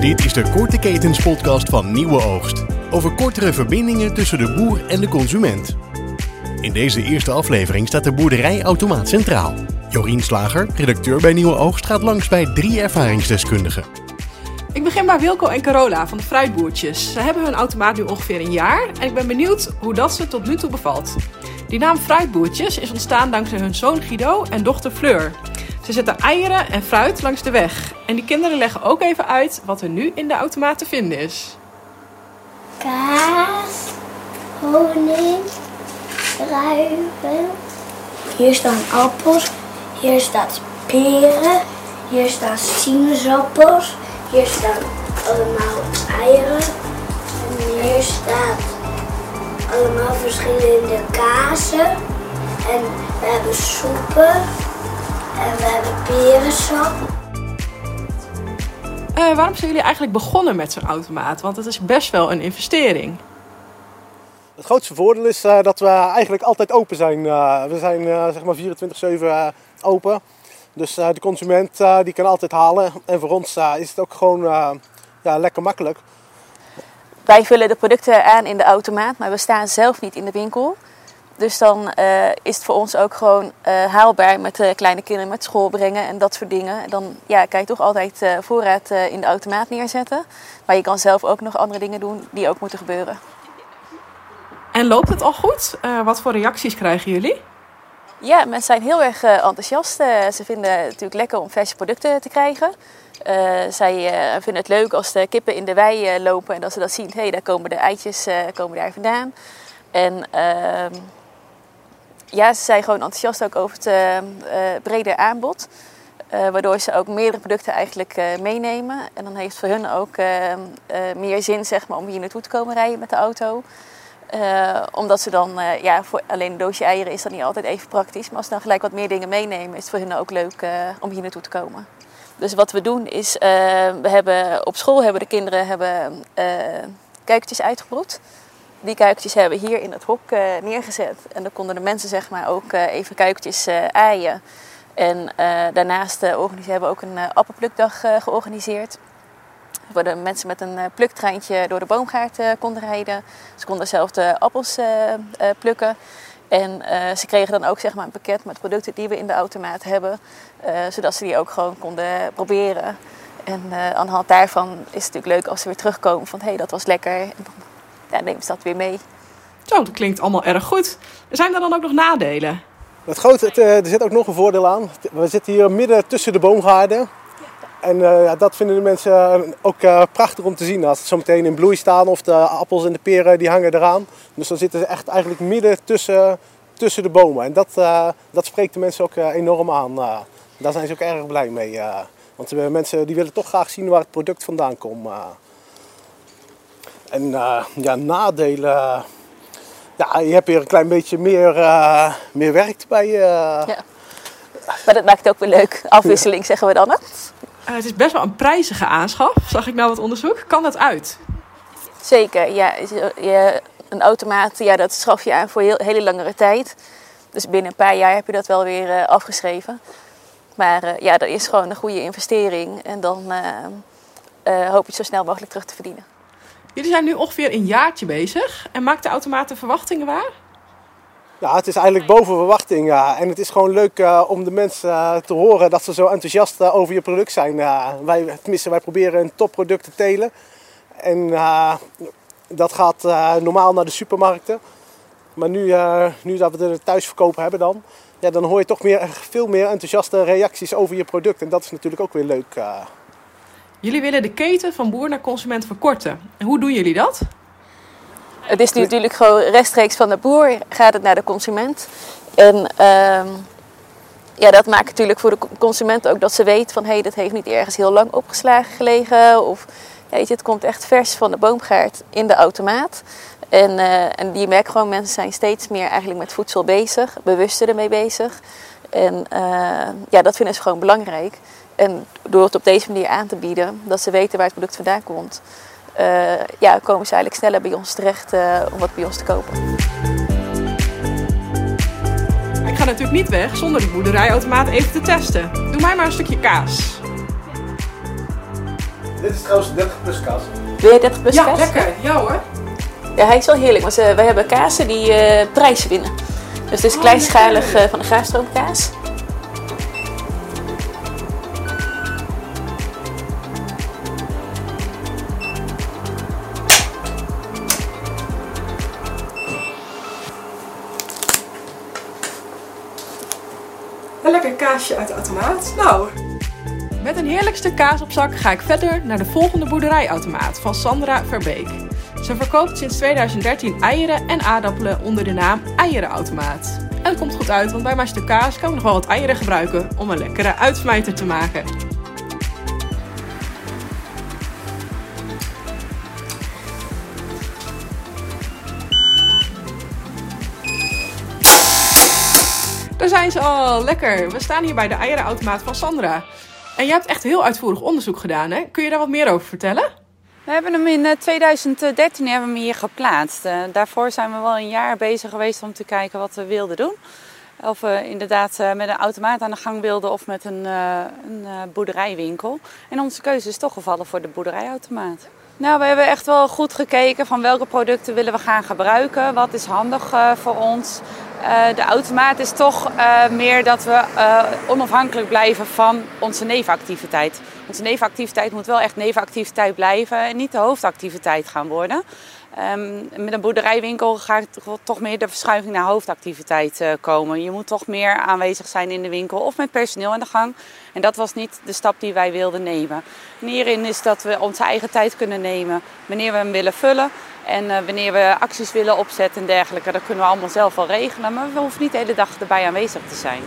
Dit is de Korte Ketens podcast van Nieuwe Oogst. Over kortere verbindingen tussen de boer en de consument. In deze eerste aflevering staat de boerderijautomaat centraal. Jorien Slager, redacteur bij Nieuwe Oogst, gaat langs bij drie ervaringsdeskundigen. Ik begin bij Wilco en Carola van de Fruitboertjes. Ze hebben hun automaat nu ongeveer een jaar en ik ben benieuwd hoe dat ze tot nu toe bevalt. Die naam Fruitboertjes is ontstaan dankzij hun zoon Guido en dochter Fleur. Ze zetten eieren en fruit langs de weg. En die kinderen leggen ook even uit wat er nu in de automaat te vinden is. kaas, honing, druiven. Hier staan appels, hier staat peren, hier staan sinaasappels, hier staan allemaal eieren. En hier staat allemaal verschillende kazen. En we hebben soepen en we hebben perensap. Eh, waarom zijn jullie eigenlijk begonnen met zo'n automaat? Want het is best wel een investering. Het grootste voordeel is eh, dat we eigenlijk altijd open zijn. Eh, we zijn eh, zeg maar 24-7 eh, open. Dus eh, de consument eh, die kan altijd halen. En voor ons eh, is het ook gewoon eh, ja, lekker makkelijk. Wij vullen de producten aan in de automaat, maar we staan zelf niet in de winkel. Dus dan eh, is het voor ons ook gewoon eh, haalbaar met kleine kinderen met school brengen en dat soort dingen. En dan ja, kan je toch altijd eh, voorraad in de automaat neerzetten. Maar je kan zelf ook nog andere dingen doen die ook moeten gebeuren. En loopt het al goed? Wat voor reacties krijgen jullie? Ja, mensen zijn heel erg enthousiast. Ze vinden het natuurlijk lekker om verse producten te krijgen. Eh, zij vinden het leuk als de kippen in de wei lopen en dat ze dat zien. Hé, hey, daar komen de eitjes komen daar vandaan. En ehm, ja, ze zijn gewoon enthousiast ook over het eh, eh, brede aanbod. Eh, waardoor ze ook meerdere producten eigenlijk meenemen. En dan heeft het voor hun ook meer zin zeg maar, om hier naartoe te komen rijden met de auto. Omdat ze dan, ja, voor alleen een doosje eieren is dat niet altijd even praktisch. Maar als ze dan gelijk wat meer dingen meenemen, is het voor hen ook leuk om hier naartoe te komen. Dus wat we doen is, we hebben op school hebben de kinderen hebben, uitgebroed. Die kuikentjes hebben hier in het hok eh, neergezet. En dan konden de mensen zeg maar ook eh, even kuikentjes eh aaien. En daarnaast hebben we ook een appelplukdag georganiseerd. Waar de mensen met een pluktreintje door de boomgaard konden rijden. Ze konden zelf de appels plukken. En ze kregen dan ook zeg maar, een pakket met producten die we in de automaat hebben. zodat ze die ook gewoon konden proberen. En aan de hand daarvan is het natuurlijk leuk als ze weer terugkomen van hé, hey, dat was lekker. Ja, nemen ze dat weer mee. Zo, dat klinkt allemaal erg goed. Zijn er dan ook nog nadelen? Het grote, het, eh, er zit ook nog een voordeel aan. We zitten hier midden tussen de boomgaarden. En eh, ja, dat vinden de mensen ook eh, prachtig om te zien. Als ze zo meteen in bloei staan of de appels en de peren die hangen eraan. Dus dan zitten ze echt eigenlijk midden tussen, tussen de bomen. En dat, eh, dat spreekt de mensen ook eh, enorm aan. Daar zijn ze ook erg blij mee. eh. want de mensen die willen toch graag zien waar het product vandaan komt. En eh, ja, nadelen. Ja, je hebt hier een klein beetje meer, eh, meer werk bij. eh. Ja. Maar dat maakt het ook weer leuk. Afwisseling zeggen we dan. Hè? Eh, het is best wel een prijzige aanschaf, zag ik nou wat onderzoek. Kan dat uit? Zeker, ja. Je- je- een automaat, ja, dat schaf je aan voor heel, hele langere tijd. Dus binnen een paar jaar heb je dat wel weer afgeschreven. Maar eh, ja, dat is gewoon een goede investering. En dan eh, eh, hoop je het zo snel mogelijk terug te verdienen. Jullie zijn nu ongeveer een jaartje bezig. En maakt de automaat de verwachtingen waar? Ja, het is eigenlijk boven verwachting. Ja. En het is gewoon leuk eh, om de mensen eh, te horen dat ze zo enthousiast eh, over je product zijn. Wij, tenminste, wij proberen een topproduct te telen. En dat gaat normaal naar de supermarkten. Maar nu, nu dat we de thuisverkoop hebben dan, ja, dan hoor je toch meer, veel meer enthousiaste reacties over je product. En dat is natuurlijk ook weer leuk. Jullie willen de keten van boer naar consument verkorten. En hoe doen jullie dat? Het is natuurlijk gewoon rechtstreeks van de boer gaat het naar de consument. En ehm, ja, dat maakt natuurlijk voor de consument ook dat ze weet van hé, hey, dat heeft niet ergens heel lang opgeslagen gelegen. Of ja, weet je, het komt echt vers van de boomgaard in de automaat. En, eh, en die merken gewoon, mensen zijn steeds meer eigenlijk met voedsel bezig, bewuster ermee bezig. En eh, ja, dat vinden ze gewoon belangrijk. En door het op deze manier aan te bieden, dat ze weten waar het product vandaan komt, eh, ja, komen ze eigenlijk sneller bij ons terecht eh, om wat bij ons te kopen. Ik ga natuurlijk niet weg zonder die boerderijautomaat even te testen. Doe mij maar een stukje kaas. Dit is trouwens de 30 plus kaas. Wil jij 30 plus Ja, kaas? lekker. Ja hoor. Ja, hij is wel heerlijk. Want uh, wij hebben kazen die uh, prijzen winnen. Dus het is Oh, kleinschalig uh, van de graanstroomkaas. Een lekker kaasje uit de automaat. Nou, met een heerlijk stuk kaas op zak ga ik verder naar de volgende boerderijautomaat van Sandra Verbeek. Ze verkoopt sinds 2013 eieren en aardappelen onder de naam Eierenautomaat. En het komt goed uit, want bij mijn stuk kaas kan ik nog wel wat eieren gebruiken om een lekkere uitsmijter te maken. Zijn al, lekker. We staan hier bij de eierenautomaat van Sandra. En jij hebt echt heel uitvoerig onderzoek gedaan, hè? Kun je daar wat meer over vertellen? We hebben hem in 2013 hebben we hem hier geplaatst. Uh, daarvoor zijn we wel een jaar bezig geweest om te kijken wat we wilden doen. Of we inderdaad uh, met een automaat aan de gang wilden of met een, een boerderijwinkel. En onze keuze is toch gevallen voor de boerderijautomaat. Nou, we hebben echt wel goed gekeken van welke producten willen we gaan gebruiken. Wat is handig voor ons. Uh, de automaat is toch uh, meer dat we uh, onafhankelijk blijven van onze nevenactiviteit. Onze nevenactiviteit moet wel echt nevenactiviteit blijven en niet de hoofdactiviteit gaan worden. Um, met een boerderijwinkel gaat toch meer de verschuiving naar hoofdactiviteit komen. Je moet toch meer aanwezig zijn in de winkel of met personeel aan de gang. En dat was niet de stap die wij wilden nemen. En hierin is dat we onze eigen tijd kunnen nemen wanneer we hem willen vullen. En uh, wanneer we acties willen opzetten en dergelijke, dat kunnen we allemaal zelf wel regelen. Maar we hoeven niet de hele dag erbij aanwezig te zijn.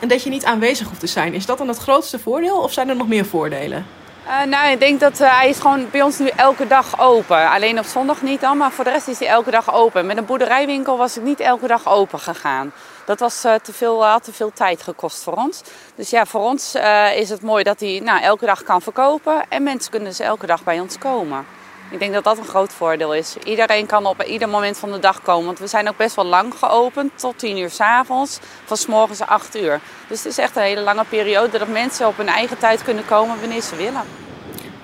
En dat je niet aanwezig hoeft te zijn, is dat dan het grootste voordeel of zijn er nog meer voordelen? Uh, nou, ik denk dat uh, hij is gewoon bij ons nu elke dag open. Alleen op zondag niet dan, maar voor de rest is hij elke dag open. Met een boerderijwinkel was ik niet elke dag open gegaan. Dat was uh, te veel, had te veel tijd gekost voor ons. Dus ja, voor ons is het mooi dat hij nou, elke dag kan verkopen. En mensen kunnen dus elke dag bij ons komen. Ik denk dat dat een groot voordeel is. Iedereen kan op ieder moment van de dag komen. Want we zijn ook best wel lang geopend, tot 10 uur s avonds, van s morgens 8 uur. Dus het is echt een hele lange periode dat mensen op hun eigen tijd kunnen komen wanneer ze willen.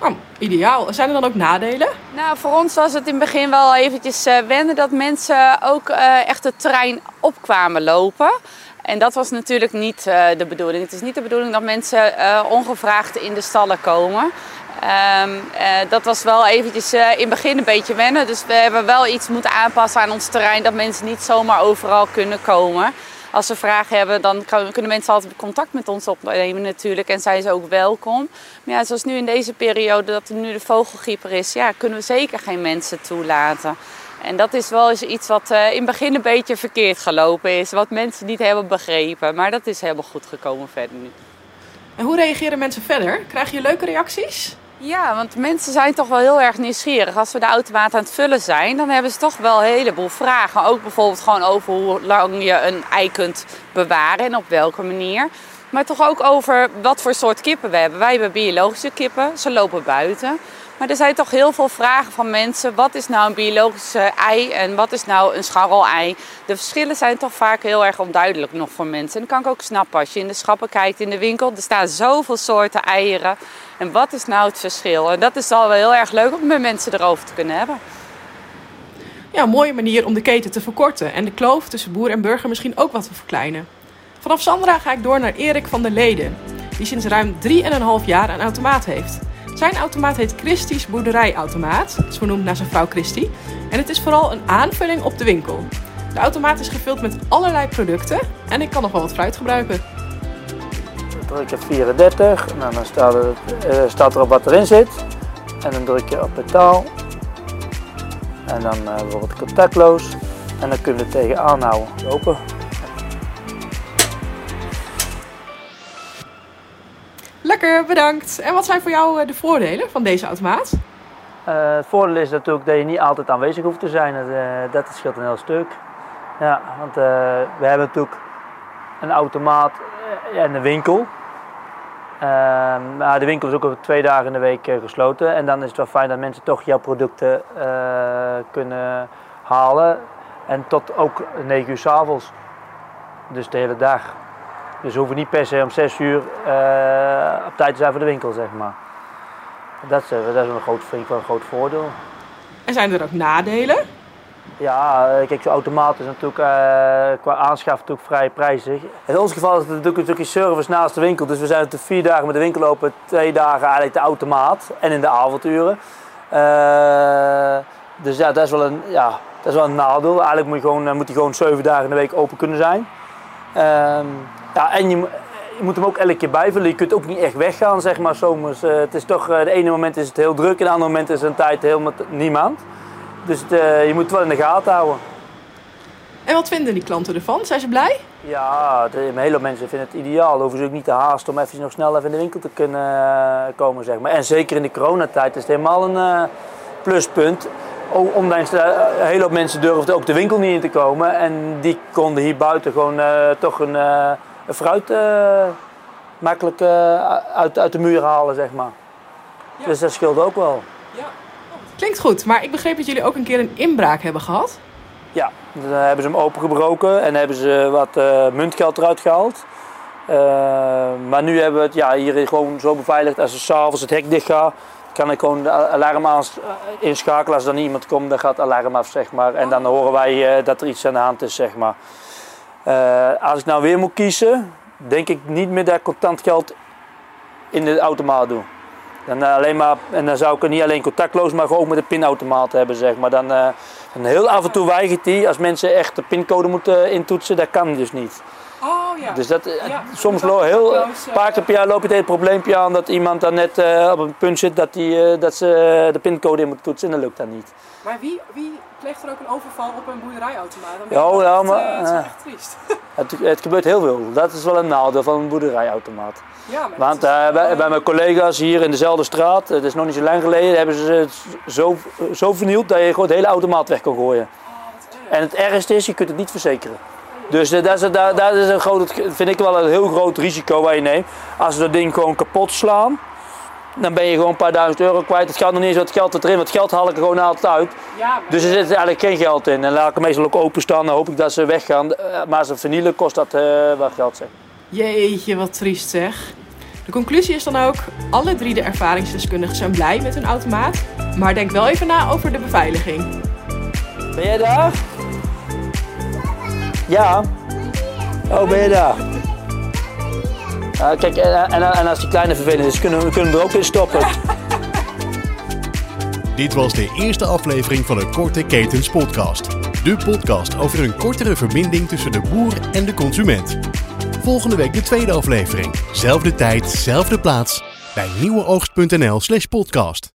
Oh, ideaal. Zijn er dan ook nadelen? Nou, voor ons was het in het begin wel eventjes uh, wennen dat mensen ook uh, echt het terrein opkwamen lopen. En dat was natuurlijk niet uh, de bedoeling. Het is niet de bedoeling dat mensen ongevraagd in de stallen komen. Um, uh, dat was wel eventjes uh, in het begin een beetje wennen. Dus we hebben wel iets moeten aanpassen aan ons terrein. Dat mensen niet zomaar overal kunnen komen. Als ze vragen hebben, dan kunnen mensen altijd contact met ons opnemen natuurlijk. En zijn ze ook welkom. Maar ja, zoals nu in deze periode, dat er nu de vogelgriep er is... Ja, kunnen we zeker geen mensen toelaten. En dat is wel eens iets wat uh, in het begin een beetje verkeerd gelopen is. Wat mensen niet hebben begrepen. Maar dat is helemaal goed gekomen verder nu. En hoe reageren mensen verder? Krijg je leuke reacties? Ja, want mensen zijn toch wel heel erg nieuwsgierig. Als we de automaat aan het vullen zijn, dan hebben ze toch wel een heleboel vragen. Ook bijvoorbeeld gewoon over hoe lang je een ei kunt bewaren en op welke manier. Maar toch ook over wat voor soort kippen we hebben. Wij hebben biologische kippen, ze lopen buiten. Maar er zijn toch heel veel vragen van mensen. Wat is nou een biologische ei en wat is nou een scharrel-ei? De verschillen zijn toch vaak heel erg onduidelijk nog voor mensen. En dat kan ik ook snappen. Als je in de schappen kijkt in de winkel, er staan zoveel soorten eieren. En wat is nou het verschil? En dat is al wel heel erg leuk om met mensen erover te kunnen hebben. Ja, een mooie manier om de keten te verkorten en de kloof tussen boer en burger misschien ook wat te verkleinen. Vanaf Sandra ga ik door naar Erik van der Leden, die sinds ruim 3,5 jaar een automaat heeft. Zijn automaat heet Christie's Boerderijautomaat. Het is naar zijn vrouw Christie. En het is vooral een aanvulling op de winkel. De automaat is gevuld met allerlei producten en ik kan nog wel wat fruit gebruiken. Dan druk je 34 en dan staat, er, uh, staat erop wat erin zit. En dan druk je op betaal. En dan uh, bijvoorbeeld contactloos. En dan kun je het tegenaan houden. Open. Lekker, bedankt. En wat zijn voor jou de voordelen van deze automaat? Uh, het voordeel is natuurlijk dat je niet altijd aanwezig hoeft te zijn. Dat, uh, dat scheelt een heel stuk. Ja, want we hebben natuurlijk een automaat en een winkel. maar de winkel is ook twee dagen in de week gesloten. En dan is het wel fijn dat mensen toch jouw producten kunnen halen. En tot ook 9 uur s avonds. Dus de hele dag. Dus we hoeven niet per se om 6 uur uh, op tijd te zijn voor de winkel, zeg maar. Dat is, eh, dat is een groot, vind ik wel een groot voordeel. En zijn er ook nadelen? Ja, eh, kijk, zo'n automaat is natuurlijk eh, qua aanschaf natuurlijk vrij prijzig. In ons geval is het natuurlijk een service naast de winkel. Dus we zijn natuurlijk vier dagen met de winkel open, twee dagen eigenlijk de automaat en in de avonduren. Eh, dus ja, dat is wel een, ja, dat is wel een nadeel. Eigenlijk moet, je gewoon, eh, moet hij gewoon zeven dagen in de week open kunnen zijn. Ehm, ja, en je, mo- je moet hem ook elke keer bijvullen. Je kunt ook niet echt weggaan, zeg maar, zomers. Eh, het is toch, eh, de ene moment is het heel druk, en de andere moment is een tijd helemaal niemand. Dus eh, je moet het wel in de gaten houden. En wat vinden die klanten ervan? Zijn ze blij? Ja, de, een hele mensen vinden het ideaal. Hoeven ze ook niet te haasten om even nog snel even in de winkel te kunnen komen. Zeg maar. En zeker in de coronatijd is het helemaal een pluspunt. O- Ondanks dat een hele hoop mensen durfden ook de winkel niet in te komen. En die konden hier buiten gewoon toch een, een fruit eh, makkelijk eh, uit, uit de muur halen, zeg maar. Ja. Dus dat scheelt ook wel. Klinkt goed, maar ik begreep dat jullie ook een keer een inbraak hebben gehad. Ja, dan hebben ze hem opengebroken en hebben ze wat eh, muntgeld eruit gehaald. Eh, maar nu hebben we het ja, hier gewoon zo beveiligd als s'avonds het hek dicht gaat. Kan ik gewoon de alarm inschakelen. Als er dan iemand komt, dan gaat het alarm af, zeg maar. En dan horen wij dat er iets aan de hand is, zeg maar. Eh, als ik nou weer moet kiezen, denk ik niet meer dat ik contant geld in de automaat doe. Dan eh, alleen maar, en dan zou ik er niet alleen contactloos, maar gewoon met een pinautomaat hebben, zeg maar. Dan, en heel af en toe weigert die als mensen echt de pincode moeten intoetsen, dat kan dus niet. Oh ja. Dus dat, eh, Ja, soms dat heel, een paar keer per jaar loop je tegen het probleempje aan dat iemand dan net eh, op een punt zit dat, die, eh, dat ze de pincode in moeten toetsen en dat lukt dan niet. Maar wie, wie pleegt er ook een overval op een boerderijautomaat? Dan wel Ja, maar, is wel echt triest. Het, het gebeurt heel veel. Dat is wel een nadeel van een boerderijautomaat. Ja, maar Want bij, bij mijn collega's hier in dezelfde straat, het is nog niet zo lang geleden, hebben ze het zo, zo vernield dat je gewoon de hele automaat weg kan gooien. En het ergste is, je kunt het niet verzekeren. Dus eh, dat, is, dat, dat is een groot, vind ik wel een heel groot risico waar je neemt. Als ze dat ding gewoon kapot slaan, dan ben je gewoon een paar duizend euro kwijt. Het gaat nog niet eens wat geld erin, want geld haal ik er gewoon altijd uit. Ja, Dus er zit eigenlijk geen geld in. En laat ik hem meestal ook openstaan, dan hoop ik dat ze weggaan. Eh, Maar als ze vernielen, kost dat eh wel geld. Zeg. Jeetje, wat triest zeg. De conclusie is dan ook, alle drie de ervaringsdeskundigen zijn blij met hun automaat. Maar denk wel even na over de beveiliging. Ben jij daar? Ja. Oh, ben je daar? Ah, kijk, en, en, en als die kleine vervelend is, kunnen we kunnen we er ook in stoppen. Dit was de eerste aflevering van de Korte Ketens Podcast. De podcast over een kortere verbinding tussen de boer en de consument. Volgende week de tweede aflevering. Zelfde tijd, zelfde plaats bij nieuweoogst.nl/slash podcast.